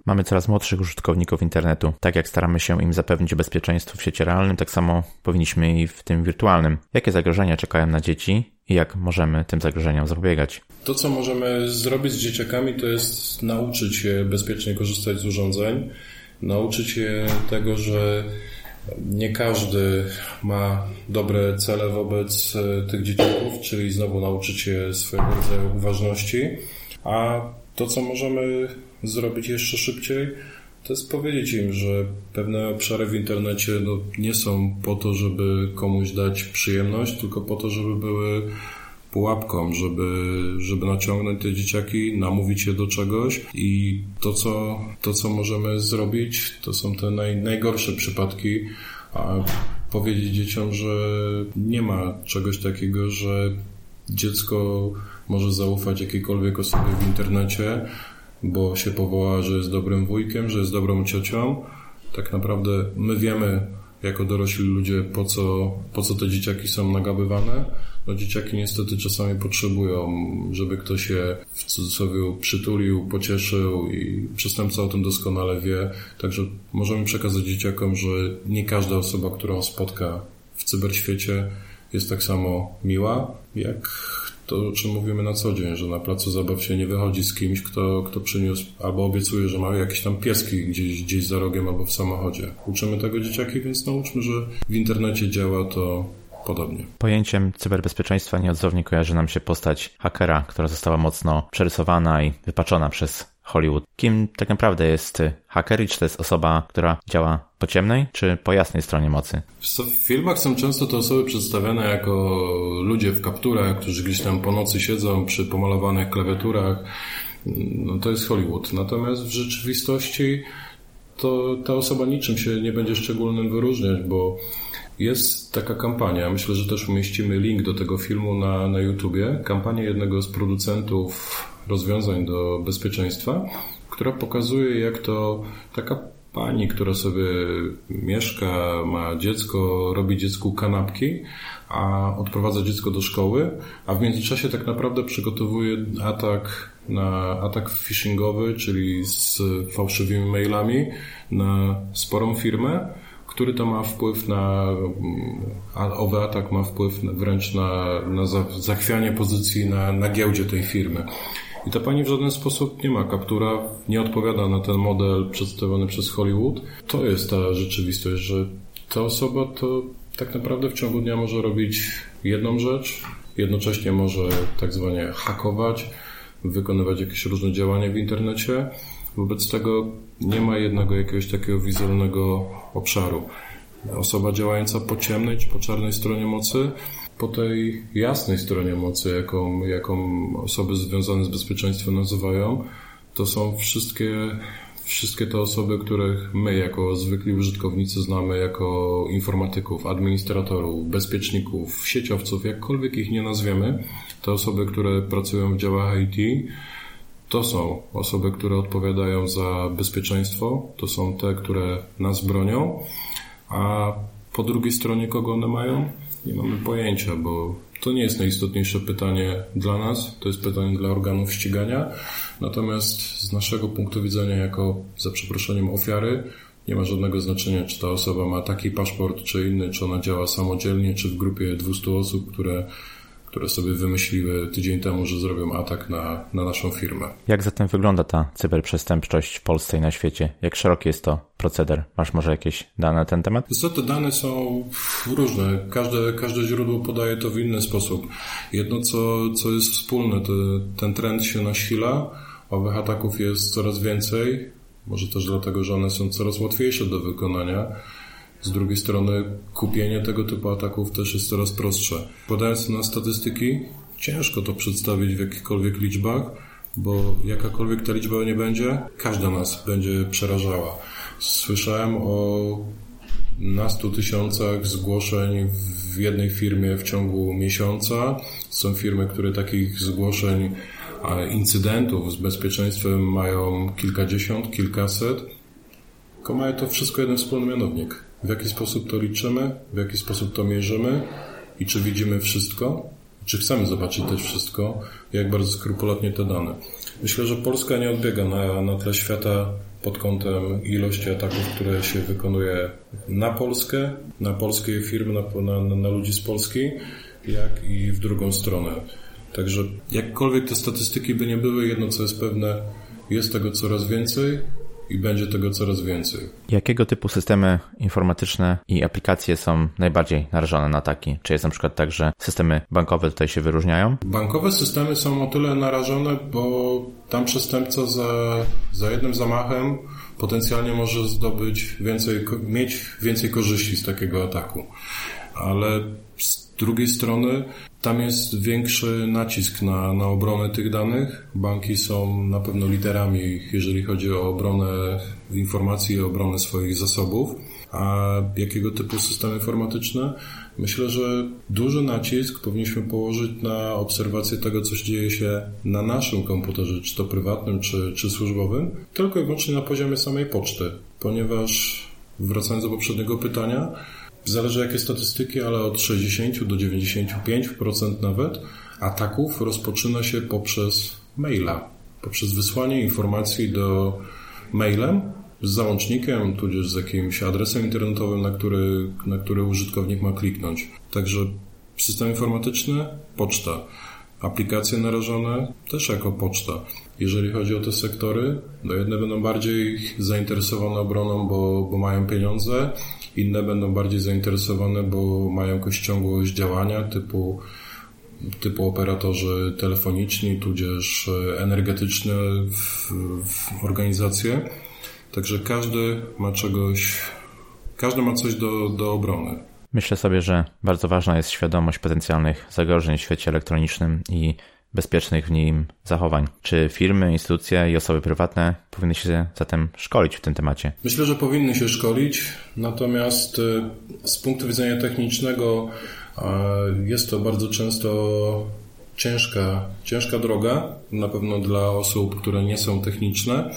A: Mamy coraz młodszych użytkowników internetu. Tak jak staramy się im zapewnić bezpieczeństwo w sieci realnym, tak samo powinniśmy i w tym wirtualnym. Jakie zagrożenia czekają na dzieci i jak możemy tym zagrożeniom zapobiegać.
B: To, co możemy zrobić z dzieciakami, to jest nauczyć je bezpiecznie korzystać z urządzeń, nauczyć je tego, że nie każdy ma dobre cele wobec e, tych dzieciaków, czyli znowu nauczyć je swojego rodzaju uważności. A to, co możemy zrobić jeszcze szybciej, to jest powiedzieć im, że pewne obszary w internecie no, nie są po to, żeby komuś dać przyjemność, tylko po to, żeby były pułapką, żeby, żeby naciągnąć te dzieciaki, namówić je do czegoś. I to, co, to, co możemy zrobić, to są te naj, najgorsze przypadki, a powiedzieć dzieciom, że nie ma czegoś takiego, że dziecko może zaufać jakiejkolwiek osobie w internecie, bo się powoła, że jest dobrym wujkiem, że jest dobrą ciocią. Tak naprawdę my wiemy, jako dorośli ludzie, po co, po co te dzieciaki są nagabywane. No dzieciaki niestety czasami potrzebują, żeby ktoś je w cudzysłowie przytulił, pocieszył i przestępca o tym doskonale wie. Także możemy przekazać dzieciakom, że nie każda osoba, którą spotka w cyberświecie jest tak samo miła, jak to, o czym mówimy na co dzień, że na placu zabaw się nie wychodzi z kimś, kto, kto przyniósł albo obiecuje, że ma jakieś tam pieski gdzieś, gdzieś za rogiem albo w samochodzie. Uczymy tego dzieciaki, więc nauczmy, że w internecie działa to podobnie.
A: Pojęciem cyberbezpieczeństwa nieodzownie kojarzy nam się postać hakera, która została mocno przerysowana i wypaczona przez Hollywood. Kim tak naprawdę jest haker i czy to jest osoba, która działa po ciemnej, czy po jasnej stronie mocy?
B: W filmach są często te osoby przedstawiane jako ludzie w kapturach, którzy gdzieś tam po nocy siedzą przy pomalowanych klawiaturach. No to jest Hollywood. Natomiast w rzeczywistości to ta osoba niczym się nie będzie szczególnym wyróżniać, bo jest taka kampania, myślę, że też umieścimy link do tego filmu na, na YouTubie. Kampania jednego z producentów rozwiązań do bezpieczeństwa, która pokazuje, jak to taka pani, która sobie mieszka, ma dziecko, robi dziecku kanapki, a odprowadza dziecko do szkoły, a w międzyczasie tak naprawdę przygotowuje atak na atak phishingowy, czyli z fałszywymi mailami na sporą firmę który to ma wpływ na, owy atak ma wpływ wręcz na, na zachwianie pozycji na, na giełdzie tej firmy. I ta pani w żaden sposób nie ma kaptura, nie odpowiada na ten model przedstawiony przez Hollywood. To jest ta rzeczywistość, że ta osoba to tak naprawdę w ciągu dnia może robić jedną rzecz, jednocześnie może tak zwanie hakować, wykonywać jakieś różne działania w internecie, Wobec tego nie ma jednego jakiegoś takiego wizualnego obszaru. Osoba działająca po ciemnej czy po czarnej stronie mocy, po tej jasnej stronie mocy, jaką, jaką osoby związane z bezpieczeństwem nazywają, to są wszystkie, wszystkie te osoby, których my jako zwykli użytkownicy znamy jako informatyków, administratorów, bezpieczników, sieciowców, jakkolwiek ich nie nazwiemy. Te osoby, które pracują w działach IT, to są osoby, które odpowiadają za bezpieczeństwo, to są te, które nas bronią, a po drugiej stronie kogo one mają? Nie mamy pojęcia, bo to nie jest najistotniejsze pytanie dla nas, to jest pytanie dla organów ścigania. Natomiast z naszego punktu widzenia, jako za przeproszeniem ofiary, nie ma żadnego znaczenia, czy ta osoba ma taki paszport, czy inny, czy ona działa samodzielnie, czy w grupie 200 osób, które które sobie wymyśliły tydzień temu, że zrobią atak na, na naszą firmę.
A: Jak zatem wygląda ta cyberprzestępczość w Polsce i na świecie? Jak szeroki jest to proceder? Masz może jakieś dane na ten temat?
B: Co te dane są różne. Każde, każde źródło podaje to w inny sposób. Jedno, co, co jest wspólne, to ten trend się nasila. Owych ataków jest coraz więcej. Może też dlatego, że one są coraz łatwiejsze do wykonania. Z drugiej strony kupienie tego typu ataków też jest coraz prostsze. Podając na statystyki, ciężko to przedstawić w jakichkolwiek liczbach, bo jakakolwiek ta liczba nie będzie, każda nas będzie przerażała. Słyszałem o nastu tysiącach zgłoszeń w jednej firmie w ciągu miesiąca. Są firmy, które takich zgłoszeń, incydentów z bezpieczeństwem mają kilkadziesiąt, kilkaset. Tylko mają to wszystko jeden wspólny mianownik w jaki sposób to liczymy, w jaki sposób to mierzymy? I czy widzimy wszystko, czy chcemy zobaczyć też wszystko, jak bardzo skrupulatnie te dane. Myślę, że Polska nie odbiega na, na tle świata pod kątem ilości ataków, które się wykonuje na Polskę, na polskie firmy, na, na, na ludzi z Polski jak i w drugą stronę. Także jakkolwiek te statystyki by nie były, jedno co jest pewne, jest tego coraz więcej i będzie tego coraz więcej.
A: Jakiego typu systemy informatyczne i aplikacje są najbardziej narażone na ataki? Czy jest na przykład tak, że systemy bankowe tutaj się wyróżniają?
B: Bankowe systemy są o tyle narażone, bo tam przestępca za, za jednym zamachem potencjalnie może zdobyć więcej, mieć więcej korzyści z takiego ataku. Ale z drugiej strony tam jest większy nacisk na, na obronę tych danych. Banki są na pewno liderami, jeżeli chodzi o obronę informacji i obronę swoich zasobów. A jakiego typu systemy informatyczne? Myślę, że duży nacisk powinniśmy położyć na obserwację tego, co dzieje się na naszym komputerze, czy to prywatnym, czy, czy służbowym, tylko i wyłącznie na poziomie samej poczty, ponieważ wracając do poprzedniego pytania, zależy jakie statystyki, ale od 60 do 95% nawet ataków rozpoczyna się poprzez maila, poprzez wysłanie informacji do mailem z załącznikiem, tudzież z jakimś adresem internetowym, na który, na który użytkownik ma kliknąć. Także system informatyczny, poczta. Aplikacje narażone też jako poczta. Jeżeli chodzi o te sektory, no jedne będą bardziej zainteresowane obroną, bo, bo mają pieniądze, inne będą bardziej zainteresowane, bo mają jakąś ciągłość działania typu typu operatorzy telefoniczni, tudzież energetyczne w, w organizacje. Także każdy ma czegoś, każdy ma coś do, do obrony.
A: Myślę sobie, że bardzo ważna jest świadomość potencjalnych zagrożeń w świecie elektronicznym i bezpiecznych w nim zachowań. Czy firmy, instytucje i osoby prywatne powinny się zatem szkolić w tym temacie?
B: Myślę, że powinny się szkolić, natomiast y, z punktu widzenia technicznego jest to bardzo często ciężka, ciężka droga, na pewno dla osób, które nie są techniczne,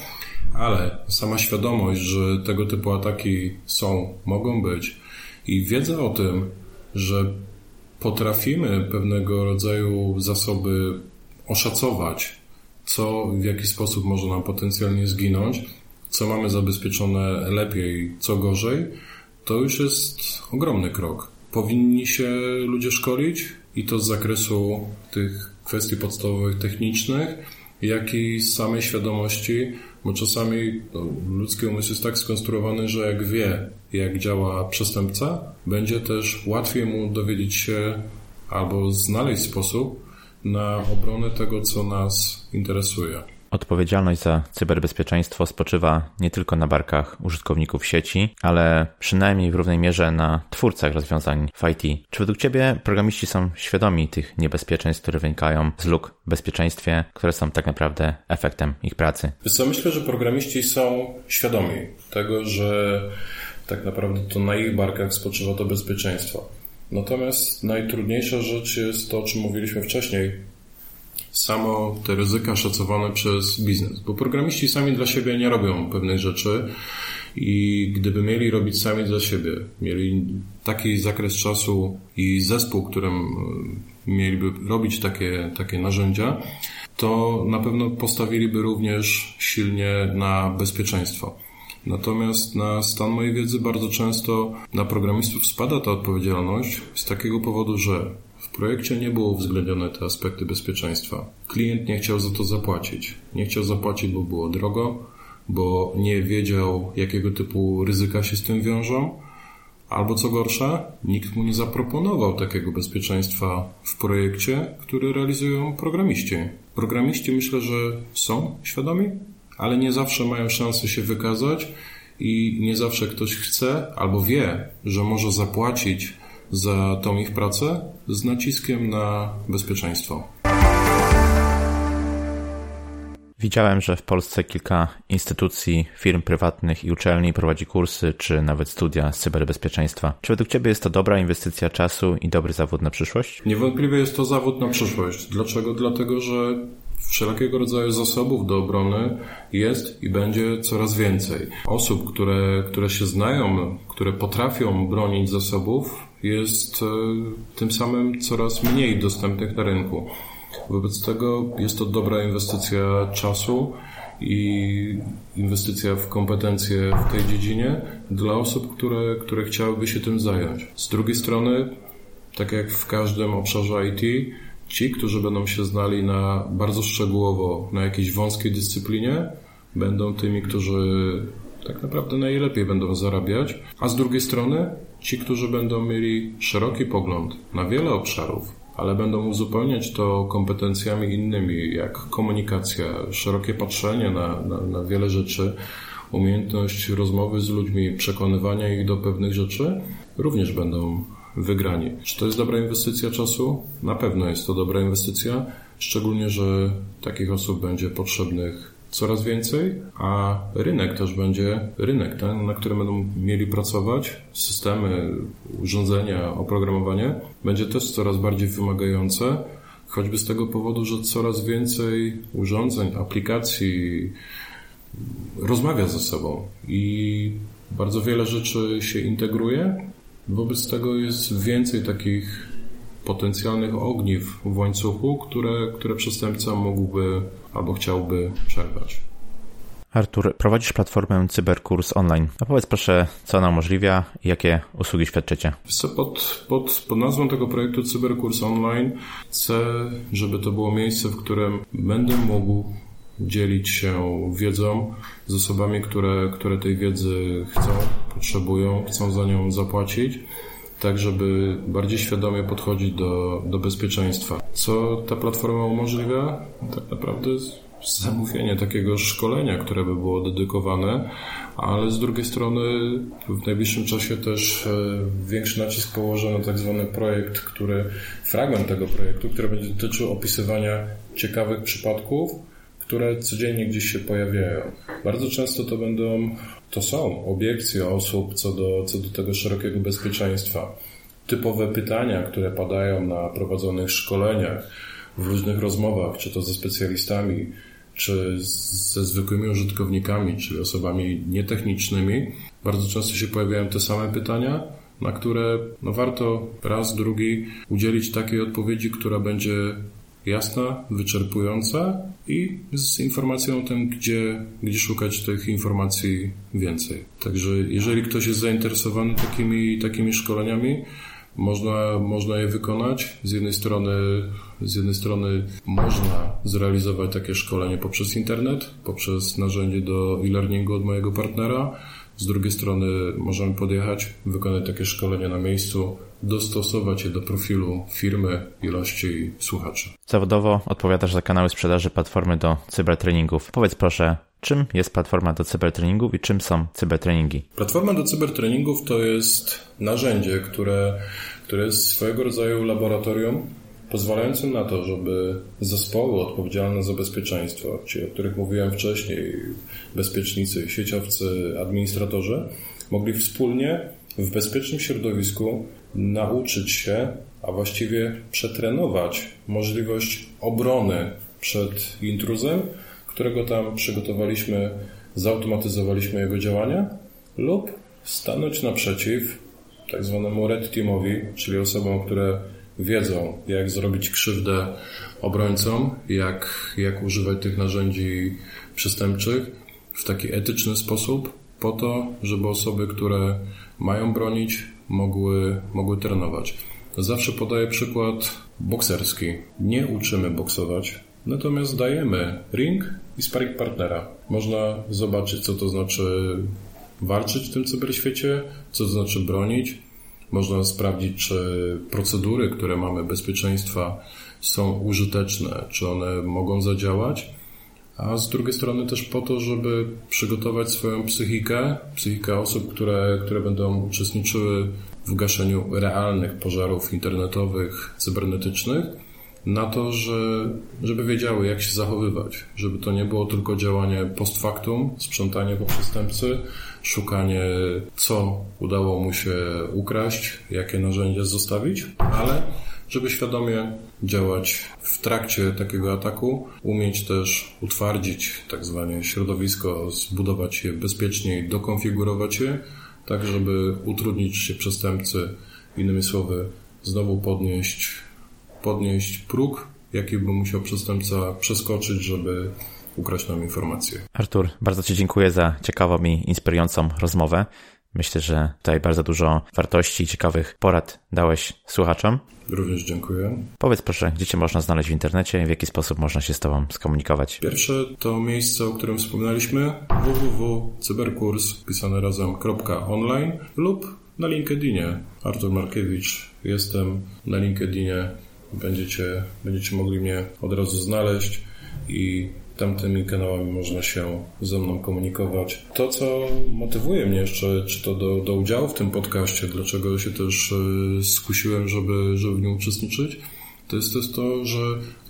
B: ale sama świadomość, że tego typu ataki są, mogą być i wiedza o tym, że potrafimy pewnego rodzaju zasoby oszacować, co w jaki sposób może nam potencjalnie zginąć, co mamy zabezpieczone lepiej, co gorzej, to już jest ogromny krok. Powinni się ludzie szkolić i to z zakresu tych kwestii podstawowych technicznych, jak i z samej świadomości, bo czasami no, ludzki umysł jest tak skonstruowany, że jak wie, jak działa przestępca, będzie też łatwiej mu dowiedzieć się albo znaleźć sposób na obronę tego, co nas interesuje.
A: Odpowiedzialność za cyberbezpieczeństwo spoczywa nie tylko na barkach użytkowników sieci, ale przynajmniej w równej mierze na twórcach rozwiązań w IT. Czy według Ciebie programiści są świadomi tych niebezpieczeństw, które wynikają z luk w bezpieczeństwie, które są tak naprawdę efektem ich pracy?
B: co, myślę, że programiści są świadomi tego, że tak naprawdę to na ich barkach spoczywa to bezpieczeństwo. Natomiast najtrudniejsza rzecz jest to, o czym mówiliśmy wcześniej, samo te ryzyka szacowane przez biznes, bo programiści sami dla siebie nie robią pewnych rzeczy i gdyby mieli robić sami dla siebie, mieli taki zakres czasu i zespół, którym e, mieliby robić takie, takie narzędzia, to na pewno postawiliby również silnie na bezpieczeństwo. Natomiast na stan mojej wiedzy bardzo często na programistów spada ta odpowiedzialność z takiego powodu, że projekcie nie było uwzględnione te aspekty bezpieczeństwa. Klient nie chciał za to zapłacić. Nie chciał zapłacić, bo było drogo, bo nie wiedział, jakiego typu ryzyka się z tym wiążą, albo co gorsza, nikt mu nie zaproponował takiego bezpieczeństwa w projekcie, który realizują programiści. Programiści myślę, że są świadomi, ale nie zawsze mają szansę się wykazać i nie zawsze ktoś chce albo wie, że może zapłacić za tą ich pracę z naciskiem na bezpieczeństwo.
A: Widziałem, że w Polsce kilka instytucji, firm prywatnych i uczelni prowadzi kursy czy nawet studia z cyberbezpieczeństwa. Czy według Ciebie jest to dobra inwestycja czasu i dobry zawód na przyszłość?
B: Niewątpliwie jest to zawód na przyszłość. Dlaczego? Dlatego, że wszelkiego rodzaju zasobów do obrony jest i będzie coraz więcej. Osób, które, które się znają, które potrafią bronić zasobów, jest e, tym samym coraz mniej dostępnych na rynku. Wobec tego jest to dobra inwestycja czasu i inwestycja w kompetencje w tej dziedzinie dla osób, które, które chciałyby się tym zająć. Z drugiej strony tak jak w każdym obszarze IT, ci, którzy będą się znali na bardzo szczegółowo na jakiejś wąskiej dyscyplinie, będą tymi, którzy tak naprawdę najlepiej będą zarabiać, a z drugiej strony ci, którzy będą mieli szeroki pogląd na wiele obszarów, ale będą uzupełniać to kompetencjami innymi, jak komunikacja, szerokie patrzenie na, na, na wiele rzeczy, umiejętność rozmowy z ludźmi, przekonywania ich do pewnych rzeczy, również będą wygrani. Czy to jest dobra inwestycja czasu? Na pewno jest to dobra inwestycja, szczególnie, że takich osób będzie potrzebnych coraz więcej, a rynek też będzie, rynek, ten, na którym będą mieli pracować, systemy, urządzenia, oprogramowanie, będzie też coraz bardziej wymagające, choćby z tego powodu, że coraz więcej urządzeń, aplikacji rozmawia ze sobą i bardzo wiele rzeczy się integruje. Wobec tego jest więcej takich potencjalnych ogniw w łańcuchu, które, które przestępca mógłby albo chciałby przerwać.
A: Artur, prowadzisz platformę Cyberkurs Online. Opowiedz proszę, co ona umożliwia i jakie usługi świadczycie.
B: Pod, pod, pod nazwą tego projektu Cyberkurs Online chcę, żeby to było miejsce, w którym będę mógł dzielić się wiedzą z osobami, które, które tej wiedzy chcą, potrzebują, chcą za nią zapłacić tak żeby bardziej świadomie podchodzić do, do bezpieczeństwa. Co ta platforma umożliwia? Tak naprawdę zamówienie takiego szkolenia, które by było dedykowane, ale z drugiej strony w najbliższym czasie też e, większy nacisk położę na tak zwany projekt, który, fragment tego projektu, który będzie dotyczył opisywania ciekawych przypadków, które codziennie gdzieś się pojawiają. Bardzo często to będą, to są obiekcje osób co do, co do tego szerokiego bezpieczeństwa. Typowe pytania, które padają na prowadzonych szkoleniach, w różnych rozmowach, czy to ze specjalistami, czy ze zwykłymi użytkownikami, czyli osobami nietechnicznymi, bardzo często się pojawiają te same pytania, na które no warto raz, drugi udzielić takiej odpowiedzi, która będzie jasna, wyczerpująca i z informacją o tym, gdzie, gdzie szukać tych informacji więcej. Także jeżeli ktoś jest zainteresowany takimi, takimi szkoleniami, można, można je wykonać. Z jednej strony, z jednej strony można zrealizować takie szkolenie poprzez internet, poprzez narzędzie do e-learningu od mojego partnera. Z drugiej strony możemy podjechać, wykonać takie szkolenie na miejscu, dostosować je do profilu firmy, ilości słuchaczy.
A: Zawodowo odpowiadasz za kanały sprzedaży platformy do cybertreningów. Powiedz proszę, czym jest platforma do cybertreningów i czym są cybertreningi?
B: Platforma do cybertreningów to jest narzędzie, które, które jest swojego rodzaju laboratorium pozwalającym na to, żeby zespoły odpowiedzialne za bezpieczeństwo, ci, o których mówiłem wcześniej, bezpiecznicy, sieciowcy, administratorzy, mogli wspólnie w bezpiecznym środowisku nauczyć się, a właściwie przetrenować możliwość obrony przed intruzem, którego tam przygotowaliśmy, zautomatyzowaliśmy jego działania, lub stanąć naprzeciw tak zwanemu red teamowi, czyli osobom, które wiedzą, jak zrobić krzywdę obrońcom, jak, jak używać tych narzędzi przestępczych w taki etyczny sposób, po to, żeby osoby, które mają bronić, mogły, mogły trenować. Zawsze podaję przykład bokserski. Nie uczymy boksować, natomiast dajemy ring i sparring partnera. Można zobaczyć, co to znaczy walczyć w tym cyberświecie, co to znaczy bronić. Można sprawdzić, czy procedury, które mamy bezpieczeństwa są użyteczne, czy one mogą zadziałać a z drugiej strony też po to, żeby przygotować swoją psychikę, psychikę osób, które, które będą uczestniczyły w gaszeniu realnych pożarów internetowych, cybernetycznych, na to, że, żeby wiedziały, jak się zachowywać, żeby to nie było tylko działanie post factum, sprzątanie po przestępcy, szukanie, co udało mu się ukraść, jakie narzędzia zostawić, ale żeby świadomie działać w trakcie takiego ataku, umieć też utwardzić tak zwane środowisko, zbudować je bezpieczniej, dokonfigurować je, tak żeby utrudnić się przestępcy, innymi słowy, znowu podnieść, podnieść próg, jaki by musiał przestępca przeskoczyć, żeby ukraść nam informacje.
A: Artur, bardzo Ci dziękuję za ciekawą i inspirującą rozmowę. Myślę, że tutaj bardzo dużo wartości i ciekawych porad dałeś słuchaczom.
B: Również dziękuję.
A: Powiedz proszę, gdzie Cię można znaleźć w internecie i w jaki sposób można się z Tobą skomunikować?
B: Pierwsze to miejsce, o którym wspominaliśmy www.cyberkurs pisane razem.online lub na LinkedInie. Artur Markiewicz jestem na LinkedInie. Będziecie, będziecie mogli mnie od razu znaleźć i tamtymi kanałami można się ze mną komunikować. To, co motywuje mnie jeszcze, czy to do, do udziału w tym podcaście, dlaczego się też e, skusiłem, żeby, żeby w nim uczestniczyć, to jest też to, że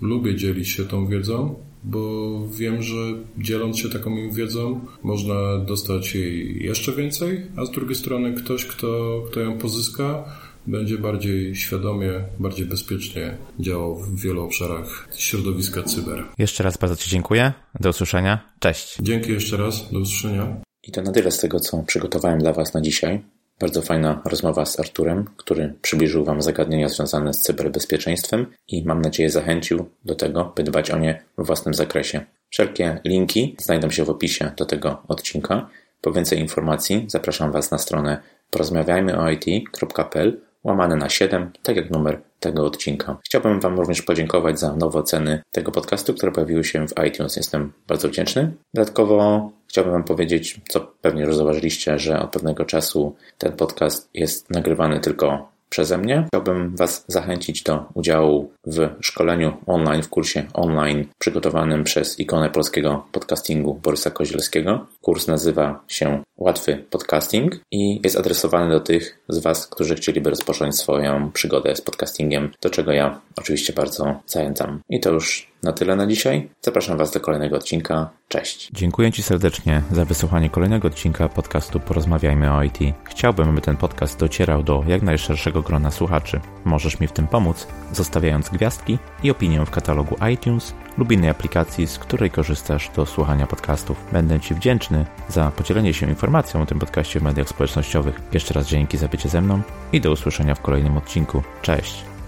B: lubię dzielić się tą wiedzą, bo wiem, że dzieląc się taką wiedzą, można dostać jej jeszcze więcej, a z drugiej strony ktoś, kto, kto ją pozyska, będzie bardziej świadomie, bardziej bezpiecznie działał w wielu obszarach środowiska cyber.
A: Jeszcze raz bardzo Ci dziękuję. Do usłyszenia. Cześć.
B: Dzięki jeszcze raz. Do usłyszenia.
A: I to na tyle z tego, co przygotowałem dla Was na dzisiaj. Bardzo fajna rozmowa z Arturem, który przybliżył Wam zagadnienia związane z cyberbezpieczeństwem i mam nadzieję zachęcił do tego, by dbać o nie w własnym zakresie. Wszelkie linki znajdą się w opisie do tego odcinka. Po więcej informacji zapraszam Was na stronę porozmawiajmyoit.pl łamane na 7, tak jak numer tego odcinka. Chciałbym Wam również podziękować za nowe oceny tego podcastu, które pojawiły się w iTunes. Jestem bardzo wdzięczny. Dodatkowo chciałbym Wam powiedzieć, co pewnie już zauważyliście, że od pewnego czasu ten podcast jest nagrywany tylko przeze mnie. Chciałbym Was zachęcić do udziału w szkoleniu online, w kursie online przygotowanym przez ikonę polskiego podcastingu Borysa Kozielskiego. Kurs nazywa się Łatwy Podcasting i jest adresowany do tych z Was, którzy chcieliby rozpocząć swoją przygodę z podcastingiem, do czego ja oczywiście bardzo zachęcam. I to już na tyle na dzisiaj. Zapraszam Was do kolejnego odcinka. Cześć. Dziękuję Ci serdecznie za wysłuchanie kolejnego odcinka podcastu Porozmawiajmy o IT. Chciałbym, aby ten podcast docierał do jak najszerszego grona słuchaczy. Możesz mi w tym pomóc, zostawiając gwiazdki i opinię w katalogu iTunes lub innej aplikacji, z której korzystasz do słuchania podcastów. Będę Ci wdzięczny za podzielenie się informacją o tym podcaście w mediach społecznościowych. Jeszcze raz dzięki za bycie ze mną i do usłyszenia w kolejnym odcinku. Cześć!